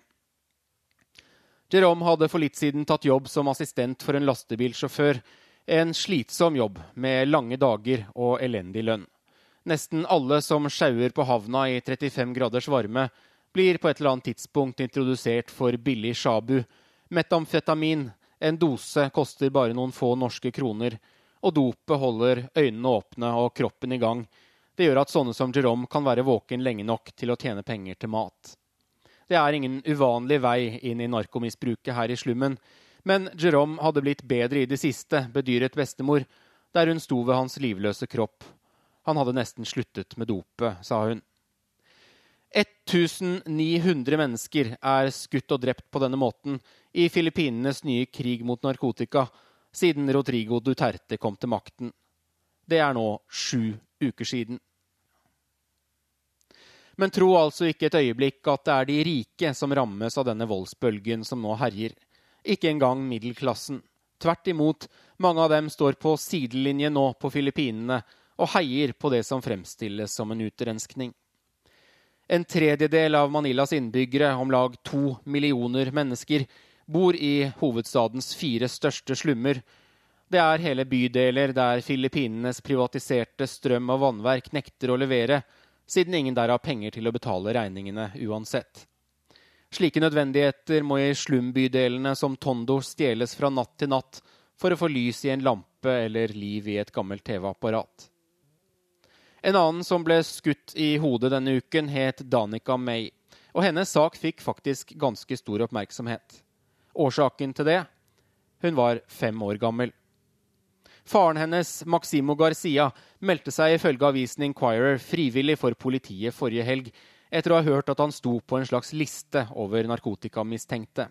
N: Jerome hadde for litt siden tatt jobb som assistent for en lastebilsjåfør. En slitsom jobb med lange dager og elendig lønn. Nesten alle som sjauer på havna i 35 graders varme, blir på et eller annet tidspunkt introdusert for billig shabu. Metamfetamin, en dose, koster bare noen få norske kroner. Og dopet holder øynene åpne og kroppen i gang. Det gjør at sånne som Jerome kan være våken lenge nok til å tjene penger til mat. Det er ingen uvanlig vei inn i narkomisbruket her i slummen. Men Jerome hadde blitt bedre i det siste, bedyret bestemor, der hun sto ved hans livløse kropp. Han hadde nesten sluttet med dopet, sa hun. 1900 mennesker er skutt og drept på denne måten i Filippinenes nye krig mot narkotika siden Rodrigo Duterte kom til makten. Det er nå sju uker siden. Men tro altså ikke et øyeblikk at det er de rike som rammes av denne voldsbølgen som nå herjer. Ikke engang middelklassen. Tvert imot, mange av dem står på sidelinje nå på Filippinene og heier på det som fremstilles som en utrenskning. En tredjedel av Manilas innbyggere, om lag to millioner mennesker, bor i hovedstadens fire største slummer. Det er hele bydeler der Filippinenes privatiserte strøm- og vannverk nekter å levere, siden ingen der har penger til å betale regningene uansett. Slike nødvendigheter må i slumbydelene som Tondo stjeles fra natt til natt for å få lys i en lampe eller liv i et gammelt TV-apparat. En annen som ble skutt i hodet denne uken, het Danica May. Og hennes sak fikk faktisk ganske stor oppmerksomhet. Årsaken til det? Hun var fem år gammel. Faren hennes, Maximo Garcia, meldte seg ifølge avisen Inquirer frivillig for politiet forrige helg etter å ha hørt at han sto på en slags liste over narkotikamistenkte.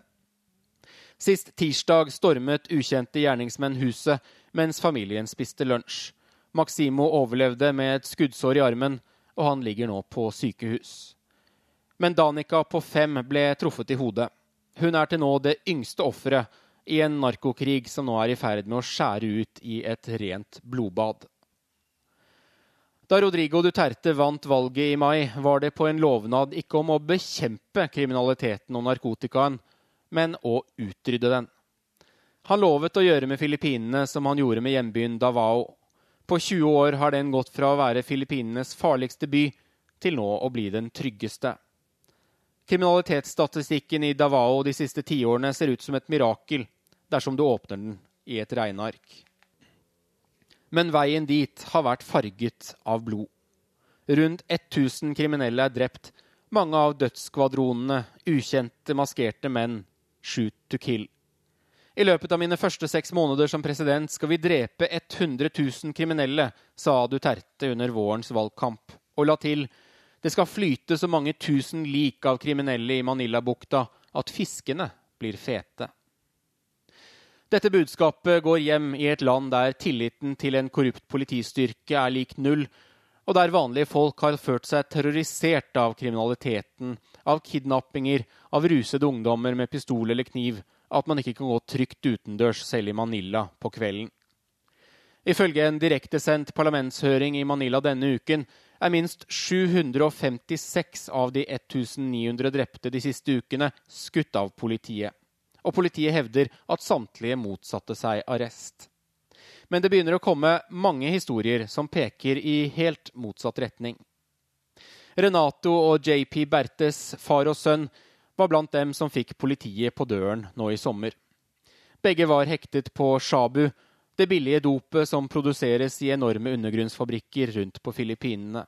N: Sist tirsdag stormet ukjente gjerningsmenn huset mens familien spiste lunsj. Maximo overlevde med et skuddsår i armen, og han ligger nå på sykehus. Men Danica på fem ble truffet i hodet. Hun er til nå det yngste offeret i en narkokrig som nå er i ferd med å skjære ut i et rent blodbad. Da Rodrigo Duterte vant valget i mai, var det på en lovnad ikke om å bekjempe kriminaliteten og narkotikaen, men å utrydde den. Han lovet å gjøre med Filippinene som han gjorde med hjembyen Davao. På 20 år har den gått fra å være Filippinenes farligste by til nå å bli den tryggeste. Kriminalitetsstatistikken i Davao de siste tiårene ser ut som et mirakel dersom du åpner den i et regneark. Men veien dit har vært farget av blod. Rundt 1000 kriminelle er drept. Mange av dødsskvadronene ukjente, maskerte menn. Shoot to kill. I løpet av mine første seks måneder som president skal vi drepe 100 000 kriminelle, sa Duterte under vårens valgkamp, og la til det skal flyte så mange tusen lik av kriminelle i Manila-bukta at fiskene blir fete. Dette budskapet går hjem i et land der tilliten til en korrupt politistyrke er lik null, og der vanlige folk har følt seg terrorisert av kriminaliteten, av kidnappinger, av rusede ungdommer med pistol eller kniv, at man ikke kan gå trygt utendørs selv i Manila på kvelden. Ifølge en direktesendt parlamentshøring i Manila denne uken er minst 756 av de 1900 drepte de siste ukene skutt av politiet og politiet hevder at samtlige motsatte seg arrest. Men det begynner å komme mange historier som peker i helt motsatt retning. Renato og JP Bertes, far og sønn, var blant dem som fikk politiet på døren nå i sommer. Begge var hektet på Shabu, det billige dopet som produseres i enorme undergrunnsfabrikker rundt på Filippinene.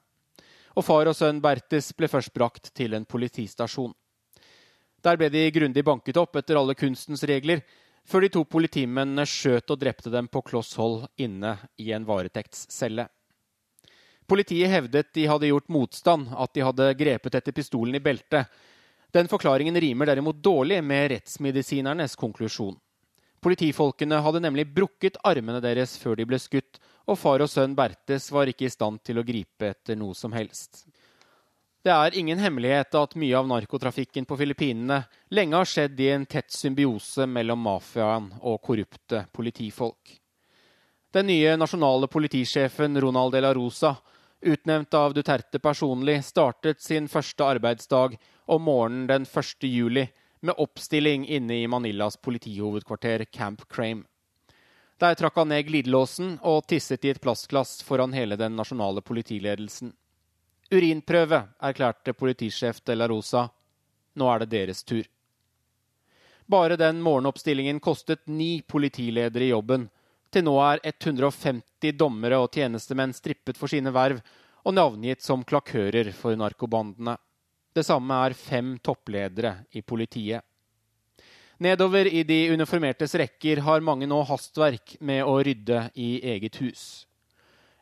N: Og far og sønn Bertes ble først brakt til en politistasjon. Der ble de grundig banket opp etter alle kunstens regler, før de to politimennene skjøt og drepte dem på kloss hold inne i en varetektscelle. Politiet hevdet de hadde gjort motstand, at de hadde grepet etter pistolen i beltet. Den forklaringen rimer derimot dårlig med rettsmedisinernes konklusjon. Politifolkene hadde nemlig brukket armene deres før de ble skutt, og far og sønn Bertes var ikke i stand til å gripe etter noe som helst. Det er ingen hemmelighet at mye av narkotrafikken på Filippinene lenge har skjedd i en tett symbiose mellom mafiaen og korrupte politifolk. Den nye nasjonale politisjefen Ronald de la Rosa, utnevnt av Duterte personlig, startet sin første arbeidsdag om morgenen den 1. juli med oppstilling inne i Manillas politihovedkvarter Camp Crame. Der trakk han ned glidelåsen og tisset i et plastglass foran hele den nasjonale politiledelsen. Urinprøve, erklærte politisjef De La Rosa. Nå er det deres tur. Bare den morgenoppstillingen kostet ni politiledere jobben. Til nå er 150 dommere og tjenestemenn strippet for sine verv og navngitt som klakører for narkobandene. Det samme er fem toppledere i politiet. Nedover i de uniformertes rekker har mange nå hastverk med å rydde i eget hus.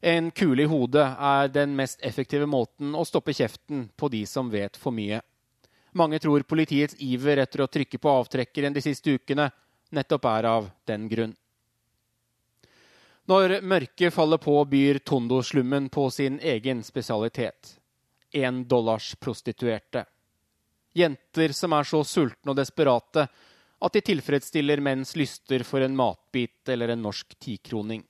N: En kule i hodet er den mest effektive måten å stoppe kjeften på de som vet for mye. Mange tror politiets iver etter å trykke på avtrekkeren de siste ukene nettopp er av den grunn. Når mørket faller på, byr Tondo-slummen på sin egen spesialitet. En dollars prostituerte. Jenter som er så sultne og desperate at de tilfredsstiller menns lyster for en matbit eller en norsk tikroning.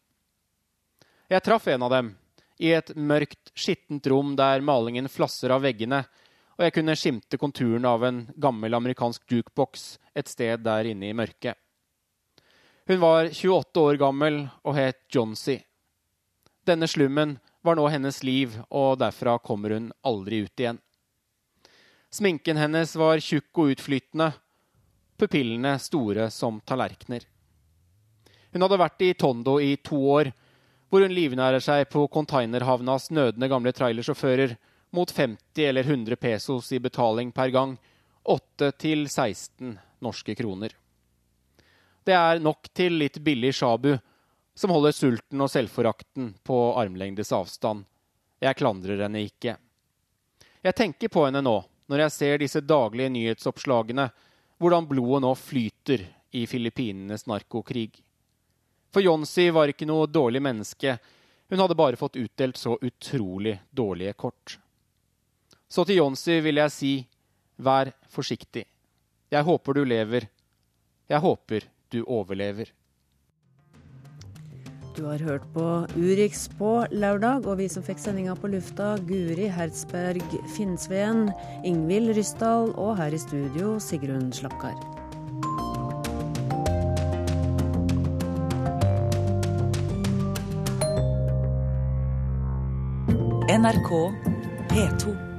N: Jeg traff en av dem i et mørkt, skittent rom der malingen flasser av veggene, og jeg kunne skimte konturen av en gammel amerikansk jukebox et sted der inne i mørket. Hun var 28 år gammel og het Johnsy. Denne slummen var nå hennes liv, og derfra kommer hun aldri ut igjen. Sminken hennes var tjukk og utflytende, pupillene store som tallerkener. Hun hadde vært i Tondo i to år, hvor hun livnærer seg på containerhavnas nødende gamle trailersjåfører mot 50 eller 100 pesos i betaling per gang, 8 til 16 norske kroner. Det er nok til litt billig shabu, som holder sulten og selvforakten på armlengdes avstand. Jeg klandrer henne ikke. Jeg tenker på henne nå, når jeg ser disse daglige nyhetsoppslagene, hvordan blodet nå flyter i Filippinenes narkokrig. For Jonsi var ikke noe dårlig menneske, hun hadde bare fått utdelt så utrolig dårlige kort. Så til Jonsi vil jeg si, vær forsiktig. Jeg håper du lever. Jeg håper du overlever.
A: Du har hørt på Urix på lørdag, og vi som fikk sendinga på lufta, Guri Hertzberg Finnsveen, Ingvild Ryssdal og her i studio Sigrun Slapkar.
O: NRK P2.